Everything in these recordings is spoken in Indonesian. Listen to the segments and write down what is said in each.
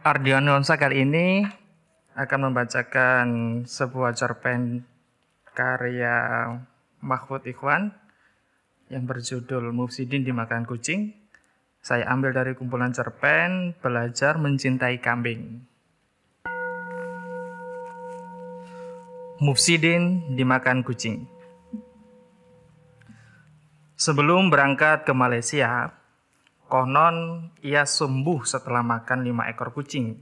Ardian Nuansa kali ini akan membacakan sebuah cerpen karya Mahfud Ikhwan yang berjudul Mufsidin Dimakan Kucing. Saya ambil dari kumpulan cerpen Belajar Mencintai Kambing. Mufsidin Dimakan Kucing. Sebelum berangkat ke Malaysia, Konon ia sembuh setelah makan lima ekor kucing.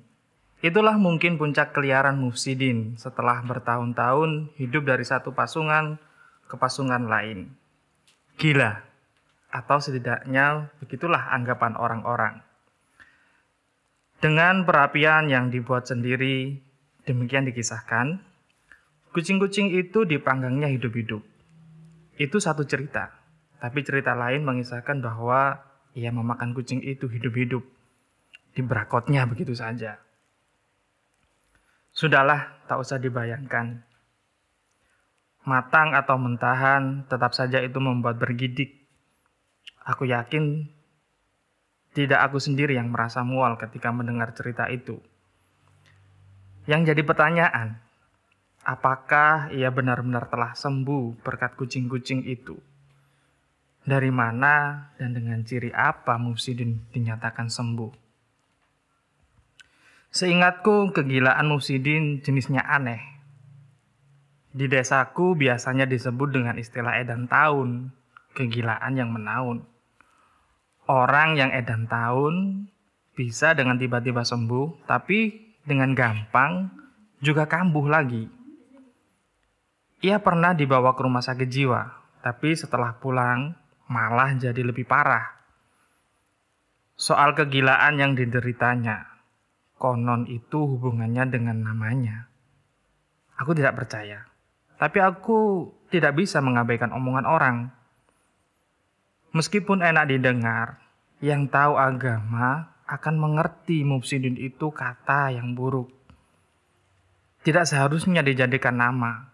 Itulah mungkin puncak keliaran Mufsidin setelah bertahun-tahun hidup dari satu pasungan ke pasungan lain. Gila, atau setidaknya begitulah anggapan orang-orang. Dengan perapian yang dibuat sendiri, demikian dikisahkan, kucing-kucing itu dipanggangnya hidup-hidup. Itu satu cerita, tapi cerita lain mengisahkan bahwa ia memakan kucing itu hidup-hidup. Di brakotnya begitu saja. Sudahlah, tak usah dibayangkan. Matang atau mentahan, tetap saja itu membuat bergidik. Aku yakin tidak aku sendiri yang merasa mual ketika mendengar cerita itu. Yang jadi pertanyaan, apakah ia benar-benar telah sembuh berkat kucing-kucing itu? Dari mana dan dengan ciri apa Mufsidin dinyatakan sembuh? Seingatku, kegilaan Mufsidin jenisnya aneh. Di desaku biasanya disebut dengan istilah edan tahun, kegilaan yang menaun. Orang yang edan tahun bisa dengan tiba-tiba sembuh, tapi dengan gampang juga kambuh lagi. Ia pernah dibawa ke rumah sakit jiwa, tapi setelah pulang malah jadi lebih parah. Soal kegilaan yang dideritanya, konon itu hubungannya dengan namanya. Aku tidak percaya, tapi aku tidak bisa mengabaikan omongan orang. Meskipun enak didengar, yang tahu agama akan mengerti mufsidin itu kata yang buruk. Tidak seharusnya dijadikan nama,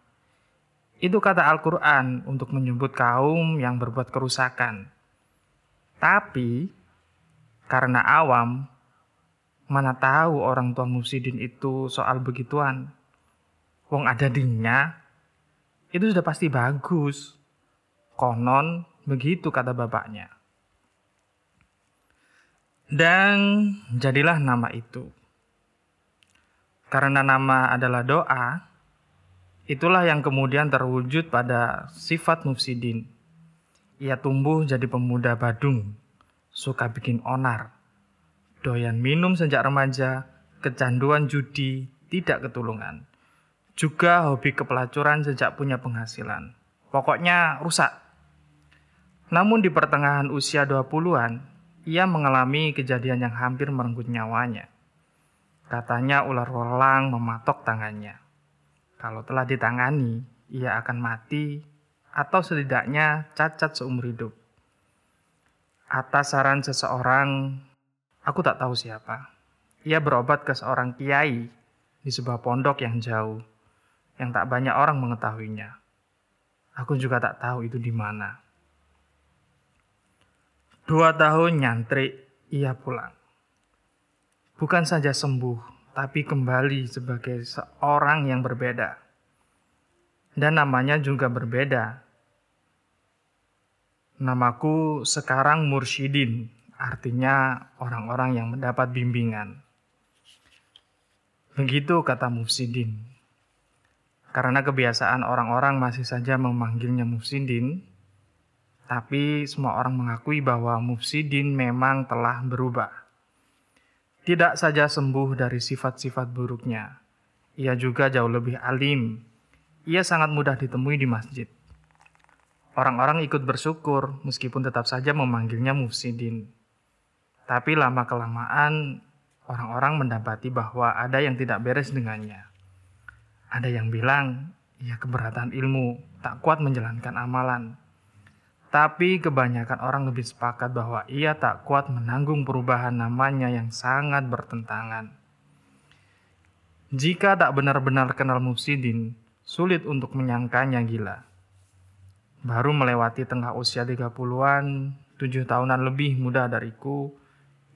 itu kata Al-Quran untuk menyebut kaum yang berbuat kerusakan. Tapi, karena awam, mana tahu orang tua Musidin itu soal begituan. Wong ada dinya, itu sudah pasti bagus. Konon, begitu kata bapaknya. Dan jadilah nama itu. Karena nama adalah doa, Itulah yang kemudian terwujud pada sifat mufsidin. Ia tumbuh jadi pemuda badung, suka bikin onar, doyan minum sejak remaja, kecanduan judi, tidak ketulungan. Juga hobi kepelacuran sejak punya penghasilan. Pokoknya rusak. Namun di pertengahan usia 20-an, ia mengalami kejadian yang hampir merenggut nyawanya. Katanya ular welang mematok tangannya. Kalau telah ditangani, ia akan mati atau setidaknya cacat seumur hidup. Atas saran seseorang, aku tak tahu siapa. Ia berobat ke seorang kiai di sebuah pondok yang jauh, yang tak banyak orang mengetahuinya. Aku juga tak tahu itu di mana. Dua tahun nyantri, ia pulang. Bukan saja sembuh, tapi kembali sebagai seorang yang berbeda. Dan namanya juga berbeda. Namaku sekarang Mursyidin, artinya orang-orang yang mendapat bimbingan. Begitu kata Mufsidin. Karena kebiasaan orang-orang masih saja memanggilnya Mufsidin, tapi semua orang mengakui bahwa Mufsidin memang telah berubah tidak saja sembuh dari sifat-sifat buruknya, ia juga jauh lebih alim. Ia sangat mudah ditemui di masjid. Orang-orang ikut bersyukur meskipun tetap saja memanggilnya Mufsidin. Tapi lama-kelamaan orang-orang mendapati bahwa ada yang tidak beres dengannya. Ada yang bilang ia keberatan ilmu, tak kuat menjalankan amalan. Tapi kebanyakan orang lebih sepakat bahwa ia tak kuat menanggung perubahan namanya yang sangat bertentangan. Jika tak benar-benar kenal Mufsidin, sulit untuk menyangkanya gila. Baru melewati tengah usia 30-an, tujuh tahunan lebih muda dariku,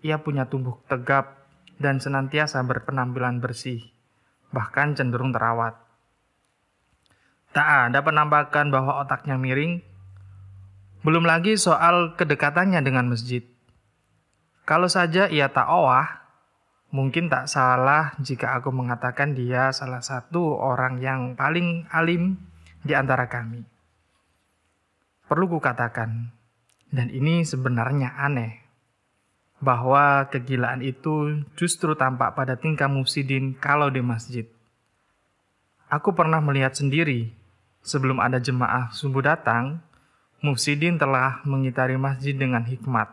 ia punya tubuh tegap dan senantiasa berpenampilan bersih, bahkan cenderung terawat. Tak ada penampakan bahwa otaknya miring. Belum lagi soal kedekatannya dengan masjid. Kalau saja ia tak owah, mungkin tak salah jika aku mengatakan dia salah satu orang yang paling alim di antara kami. Perlu kukatakan, dan ini sebenarnya aneh, bahwa kegilaan itu justru tampak pada tingkah mufsidin kalau di masjid. Aku pernah melihat sendiri Sebelum ada jemaah subuh datang, Mufsidin telah mengitari masjid dengan hikmat.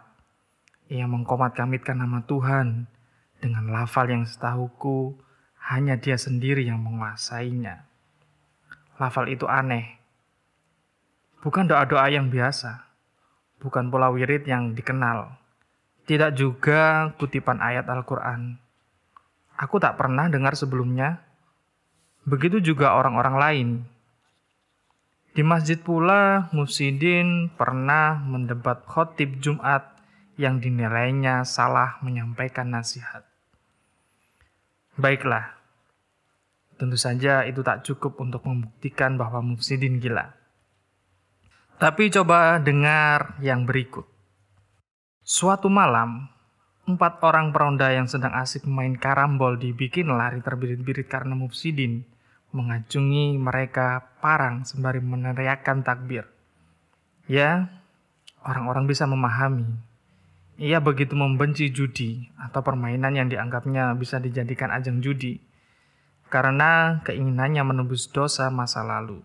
Ia mengkomat-kamitkan nama Tuhan dengan lafal yang setahuku hanya dia sendiri yang menguasainya. Lafal itu aneh. Bukan doa-doa yang biasa. Bukan pula wirid yang dikenal. Tidak juga kutipan ayat Al-Quran. Aku tak pernah dengar sebelumnya. Begitu juga orang-orang lain di masjid pula, Mufsidin pernah mendebat khotib Jumat yang dinilainya salah menyampaikan nasihat. Baiklah, tentu saja itu tak cukup untuk membuktikan bahwa Mufsidin gila. Tapi coba dengar yang berikut. Suatu malam, empat orang peronda yang sedang asik main karambol dibikin lari terbirit-birit karena Mufsidin mengacungi mereka parang sembari meneriakkan takbir. Ya, orang-orang bisa memahami. Ia begitu membenci judi atau permainan yang dianggapnya bisa dijadikan ajang judi karena keinginannya menembus dosa masa lalu.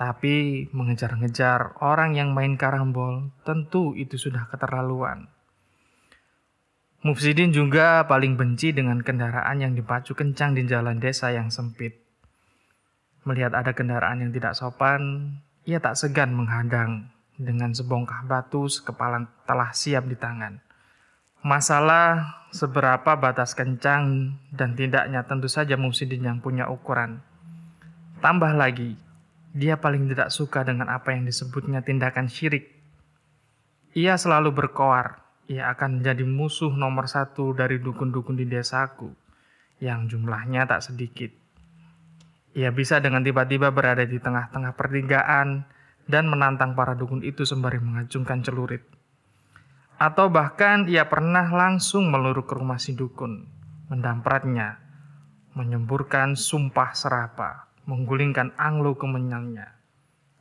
Tapi mengejar-ngejar orang yang main karambol tentu itu sudah keterlaluan. Mufsidin juga paling benci dengan kendaraan yang dipacu kencang di jalan desa yang sempit. Melihat ada kendaraan yang tidak sopan, ia tak segan menghadang dengan sebongkah batu sekepalan telah siap di tangan. Masalah seberapa batas kencang dan tidaknya tentu saja Musidin yang punya ukuran. Tambah lagi, dia paling tidak suka dengan apa yang disebutnya tindakan syirik. Ia selalu berkoar, ia akan menjadi musuh nomor satu dari dukun-dukun di desaku, yang jumlahnya tak sedikit. Ia bisa dengan tiba-tiba berada di tengah-tengah pertigaan dan menantang para dukun itu sembari mengacungkan celurit. Atau bahkan ia pernah langsung meluruk ke rumah si dukun, mendampratnya, menyemburkan sumpah serapa, menggulingkan anglo kemenyangnya.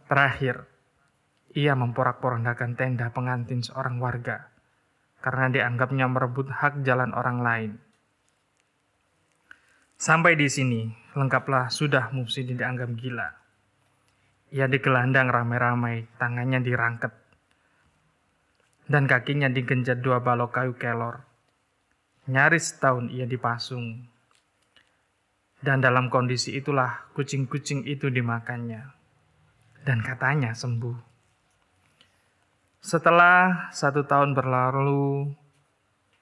Terakhir, ia memporak-porandakan tenda pengantin seorang warga karena dianggapnya merebut hak jalan orang lain. Sampai di sini, lengkaplah sudah Mufsidin dianggap gila. Ia digelandang ramai-ramai, tangannya dirangket. Dan kakinya digenjat dua balok kayu kelor. Nyaris setahun ia dipasung. Dan dalam kondisi itulah kucing-kucing itu dimakannya. Dan katanya sembuh. Setelah satu tahun berlalu,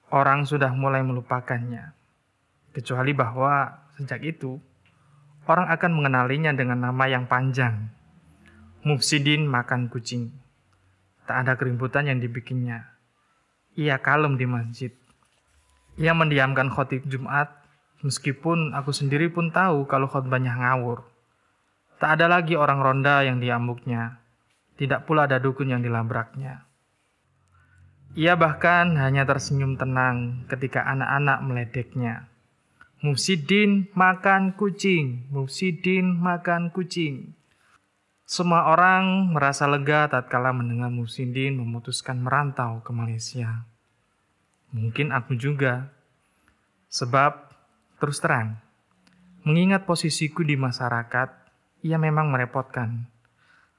orang sudah mulai melupakannya kecuali bahwa sejak itu orang akan mengenalinya dengan nama yang panjang. Mufsidin makan kucing. Tak ada keributan yang dibikinnya. Ia kalem di masjid. Ia mendiamkan khotib Jumat, meskipun aku sendiri pun tahu kalau khotbahnya ngawur. Tak ada lagi orang ronda yang diambuknya. Tidak pula ada dukun yang dilabraknya. Ia bahkan hanya tersenyum tenang ketika anak-anak meledeknya. Mufsidin makan kucing, Mufsidin makan kucing. Semua orang merasa lega tatkala mendengar Mufsidin memutuskan merantau ke Malaysia. Mungkin aku juga. Sebab, terus terang, mengingat posisiku di masyarakat, ia memang merepotkan.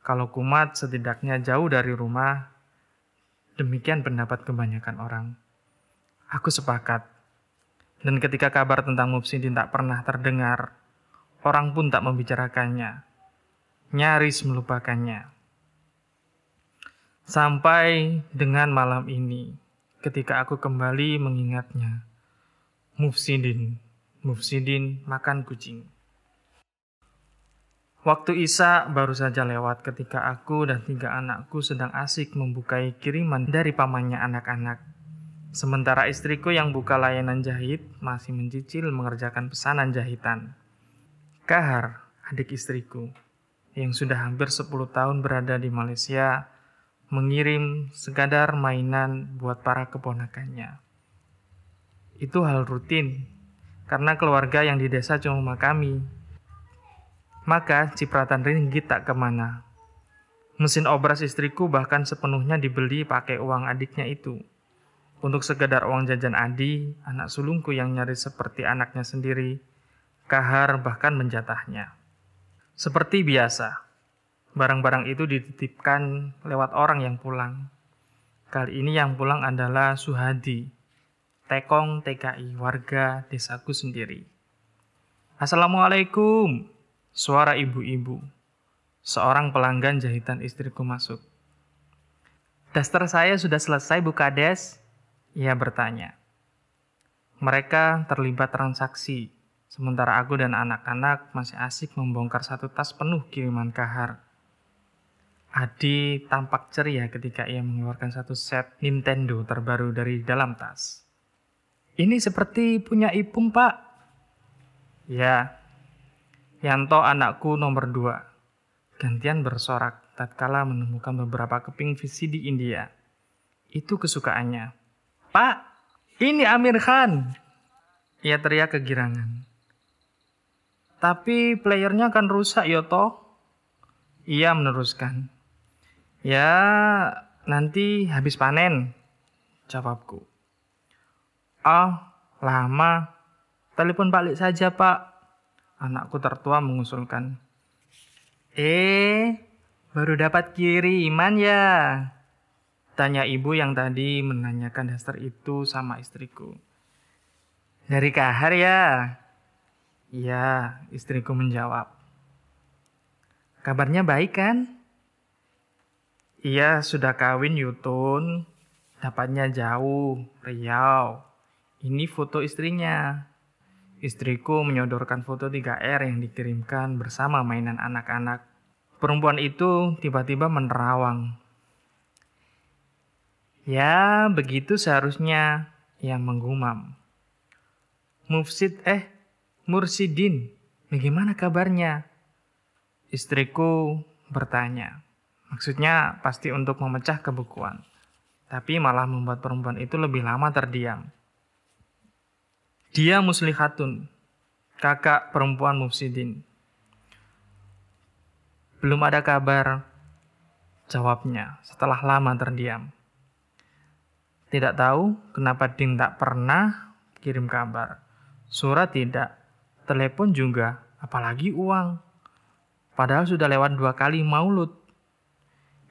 Kalau kumat setidaknya jauh dari rumah, demikian pendapat kebanyakan orang. Aku sepakat dan ketika kabar tentang Mufsidin tak pernah terdengar, orang pun tak membicarakannya. Nyaris melupakannya. Sampai dengan malam ini, ketika aku kembali mengingatnya, Mufsidin, Mufsidin makan kucing. Waktu Isa baru saja lewat ketika aku dan tiga anakku sedang asik membukai kiriman dari pamannya anak-anak Sementara istriku yang buka layanan jahit masih mencicil mengerjakan pesanan jahitan. Kahar, adik istriku, yang sudah hampir 10 tahun berada di Malaysia, mengirim sekadar mainan buat para keponakannya. Itu hal rutin, karena keluarga yang di desa cuma kami. Maka cipratan ringgit tak ke mana. Mesin obras istriku bahkan sepenuhnya dibeli pakai uang adiknya itu untuk sekedar uang jajan Adi, anak sulungku yang nyaris seperti anaknya sendiri, Kahar bahkan menjatahnya. Seperti biasa, barang-barang itu dititipkan lewat orang yang pulang. Kali ini yang pulang adalah Suhadi, Tekong TKI, warga desaku sendiri. Assalamualaikum, suara ibu-ibu. Seorang pelanggan jahitan istriku masuk. Daster saya sudah selesai, Bu Kades, ia bertanya. Mereka terlibat transaksi, sementara aku dan anak-anak masih asik membongkar satu tas penuh kiriman kahar. Adi tampak ceria ketika ia mengeluarkan satu set Nintendo terbaru dari dalam tas. Ini seperti punya Ipung, Pak. Ya, Yanto anakku nomor dua. Gantian bersorak tatkala menemukan beberapa keping VCD India. Itu kesukaannya. Pak, ini Amir Khan. Ia teriak kegirangan. Tapi playernya kan rusak ya toh? Ia meneruskan. Ya, nanti habis panen. Jawabku. Ah, lama. Telepon balik saja, Pak. Anakku tertua mengusulkan. Eh, baru dapat kiriman ya. Tanya ibu yang tadi menanyakan daster itu sama istriku. Dari kahar ya? Iya, istriku menjawab. Kabarnya baik kan? Iya, sudah kawin Yutun. Dapatnya jauh, Riau. Ini foto istrinya. Istriku menyodorkan foto 3R yang dikirimkan bersama mainan anak-anak. Perempuan itu tiba-tiba menerawang Ya, begitu seharusnya yang menggumam. Mufsid eh, Mursidin, bagaimana kabarnya? Istriku bertanya. Maksudnya pasti untuk memecah kebukuan. Tapi malah membuat perempuan itu lebih lama terdiam. Dia Muslihatun, kakak perempuan Mufsidin. Belum ada kabar, jawabnya setelah lama terdiam. Tidak tahu kenapa Din tak pernah kirim kabar. Surat tidak, telepon juga, apalagi uang. Padahal sudah lewat dua kali maulud.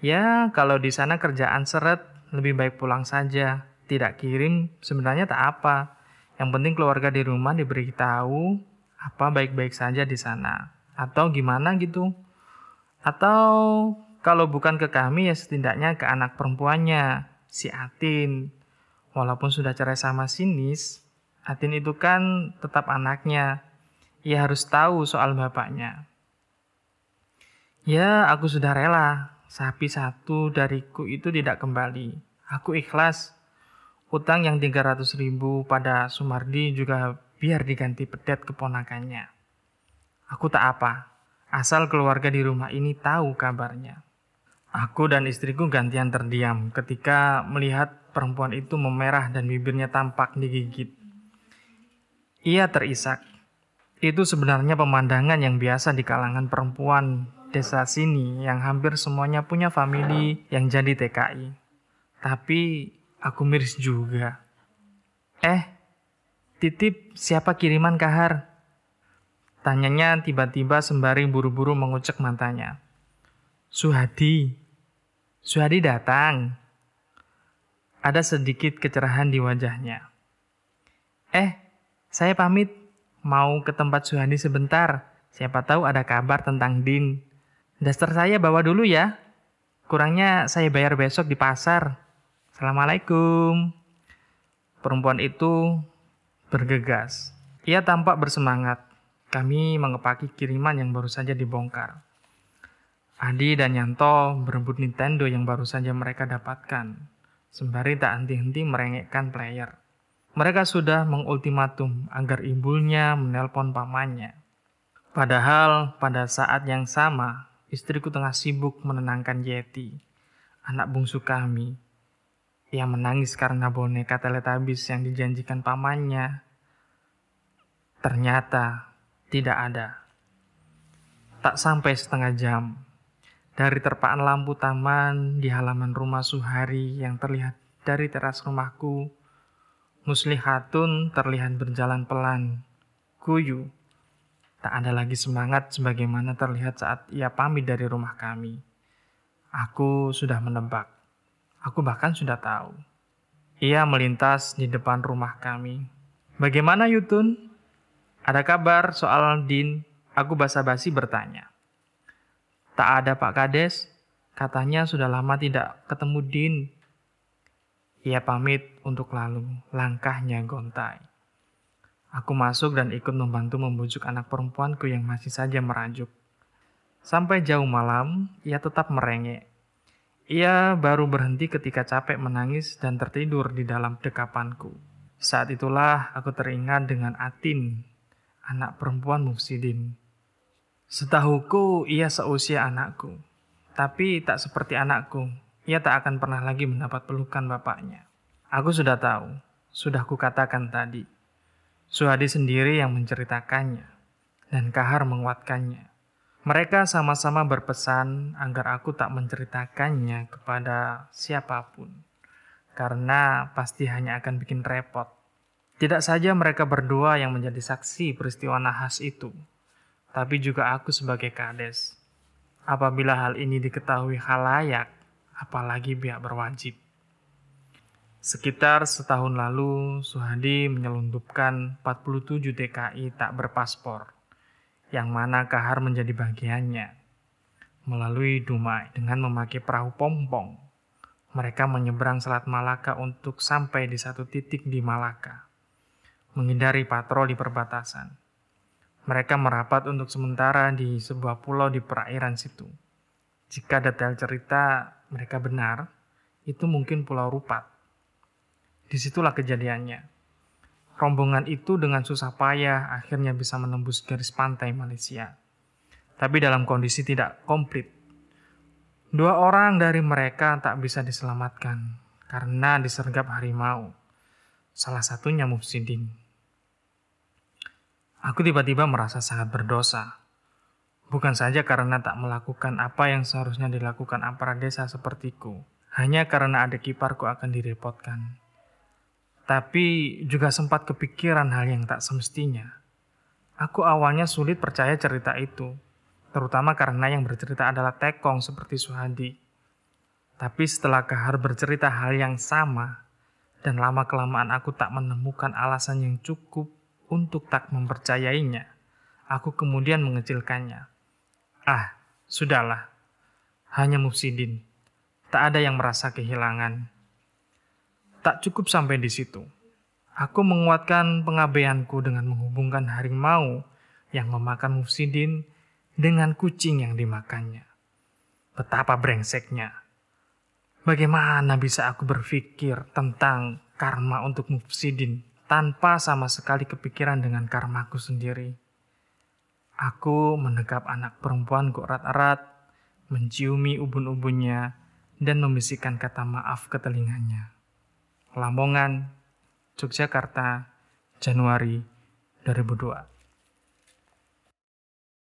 Ya, kalau di sana kerjaan seret, lebih baik pulang saja. Tidak kirim, sebenarnya tak apa. Yang penting keluarga di rumah diberitahu apa baik-baik saja di sana. Atau gimana gitu. Atau kalau bukan ke kami ya setidaknya ke anak perempuannya si Atin. Walaupun sudah cerai sama Sinis, Atin itu kan tetap anaknya. Ia harus tahu soal bapaknya. Ya, aku sudah rela. Sapi satu dariku itu tidak kembali. Aku ikhlas. Utang yang 300 ribu pada Sumardi juga biar diganti pedet keponakannya. Aku tak apa, asal keluarga di rumah ini tahu kabarnya. Aku dan istriku gantian terdiam ketika melihat perempuan itu memerah dan bibirnya tampak digigit. Ia terisak. Itu sebenarnya pemandangan yang biasa di kalangan perempuan desa sini yang hampir semuanya punya famili yang jadi TKI. Tapi aku miris juga. Eh, titip siapa kiriman kahar? Tanyanya tiba-tiba sembari buru-buru mengucek matanya. Suhadi, Suhadi datang. Ada sedikit kecerahan di wajahnya. Eh, saya pamit. Mau ke tempat Suhadi sebentar. Siapa tahu ada kabar tentang Din. Daster saya bawa dulu ya. Kurangnya saya bayar besok di pasar. Assalamualaikum. Perempuan itu bergegas. Ia tampak bersemangat. Kami mengepaki kiriman yang baru saja dibongkar. Adi dan Yanto berebut Nintendo yang baru saja mereka dapatkan. sembari tak henti-henti merengekkan player. Mereka sudah mengultimatum agar ibunya menelpon pamannya. Padahal pada saat yang sama, istriku tengah sibuk menenangkan Yeti, anak bungsu kami, yang menangis karena boneka teletabis yang dijanjikan pamannya. Ternyata tidak ada. Tak sampai setengah jam, dari terpaan lampu taman di halaman rumah Suhari yang terlihat dari teras rumahku, Muslihatun terlihat berjalan pelan, kuyu. Tak ada lagi semangat sebagaimana terlihat saat ia pamit dari rumah kami. Aku sudah menebak. Aku bahkan sudah tahu. Ia melintas di depan rumah kami. Bagaimana Yutun? Ada kabar soal Din? Aku basa-basi bertanya. Tak ada Pak Kades, katanya sudah lama tidak ketemu Din. Ia pamit untuk lalu, langkahnya gontai. Aku masuk dan ikut membantu membujuk anak perempuanku yang masih saja merajuk. Sampai jauh malam, ia tetap merengek. Ia baru berhenti ketika capek menangis dan tertidur di dalam dekapanku. Saat itulah aku teringat dengan Atin, anak perempuan Mufsidin. Setahuku ia seusia anakku, tapi tak seperti anakku. Ia tak akan pernah lagi mendapat pelukan bapaknya. Aku sudah tahu, sudah kukatakan tadi. Suhadi sendiri yang menceritakannya, dan Kahar menguatkannya. Mereka sama-sama berpesan agar aku tak menceritakannya kepada siapa pun, karena pasti hanya akan bikin repot. Tidak saja mereka berdua yang menjadi saksi peristiwa nahas itu, tapi juga aku sebagai kades. Apabila hal ini diketahui halayak, apalagi pihak berwajib. Sekitar setahun lalu, Suhadi menyelundupkan 47 TKI tak berpaspor, yang mana Kahar menjadi bagiannya. Melalui Dumai dengan memakai perahu pompong, mereka menyeberang Selat Malaka untuk sampai di satu titik di Malaka, menghindari patroli perbatasan. Mereka merapat untuk sementara di sebuah pulau di perairan situ. Jika detail cerita mereka benar, itu mungkin Pulau Rupat. Di situlah kejadiannya. Rombongan itu dengan susah payah akhirnya bisa menembus garis pantai Malaysia. Tapi dalam kondisi tidak komplit. Dua orang dari mereka tak bisa diselamatkan karena disergap harimau. Salah satunya Mufsidin. Aku tiba-tiba merasa sangat berdosa. Bukan saja karena tak melakukan apa yang seharusnya dilakukan aparat desa sepertiku, hanya karena ada kiparku akan direpotkan. Tapi juga sempat kepikiran hal yang tak semestinya. Aku awalnya sulit percaya cerita itu, terutama karena yang bercerita adalah Tekong seperti Suhadi. Tapi setelah Kahar bercerita hal yang sama, dan lama-kelamaan aku tak menemukan alasan yang cukup untuk tak mempercayainya, aku kemudian mengecilkannya. Ah, sudahlah. Hanya Mufsidin. Tak ada yang merasa kehilangan. Tak cukup sampai di situ. Aku menguatkan pengabaianku dengan menghubungkan harimau yang memakan Mufsidin dengan kucing yang dimakannya. Betapa brengseknya. Bagaimana bisa aku berpikir tentang karma untuk Mufsidin tanpa sama sekali kepikiran dengan karmaku sendiri. Aku menegap anak perempuanku erat-erat, menciumi ubun-ubunnya, dan membisikkan kata maaf ke telinganya. Lamongan, Yogyakarta, Januari 2002.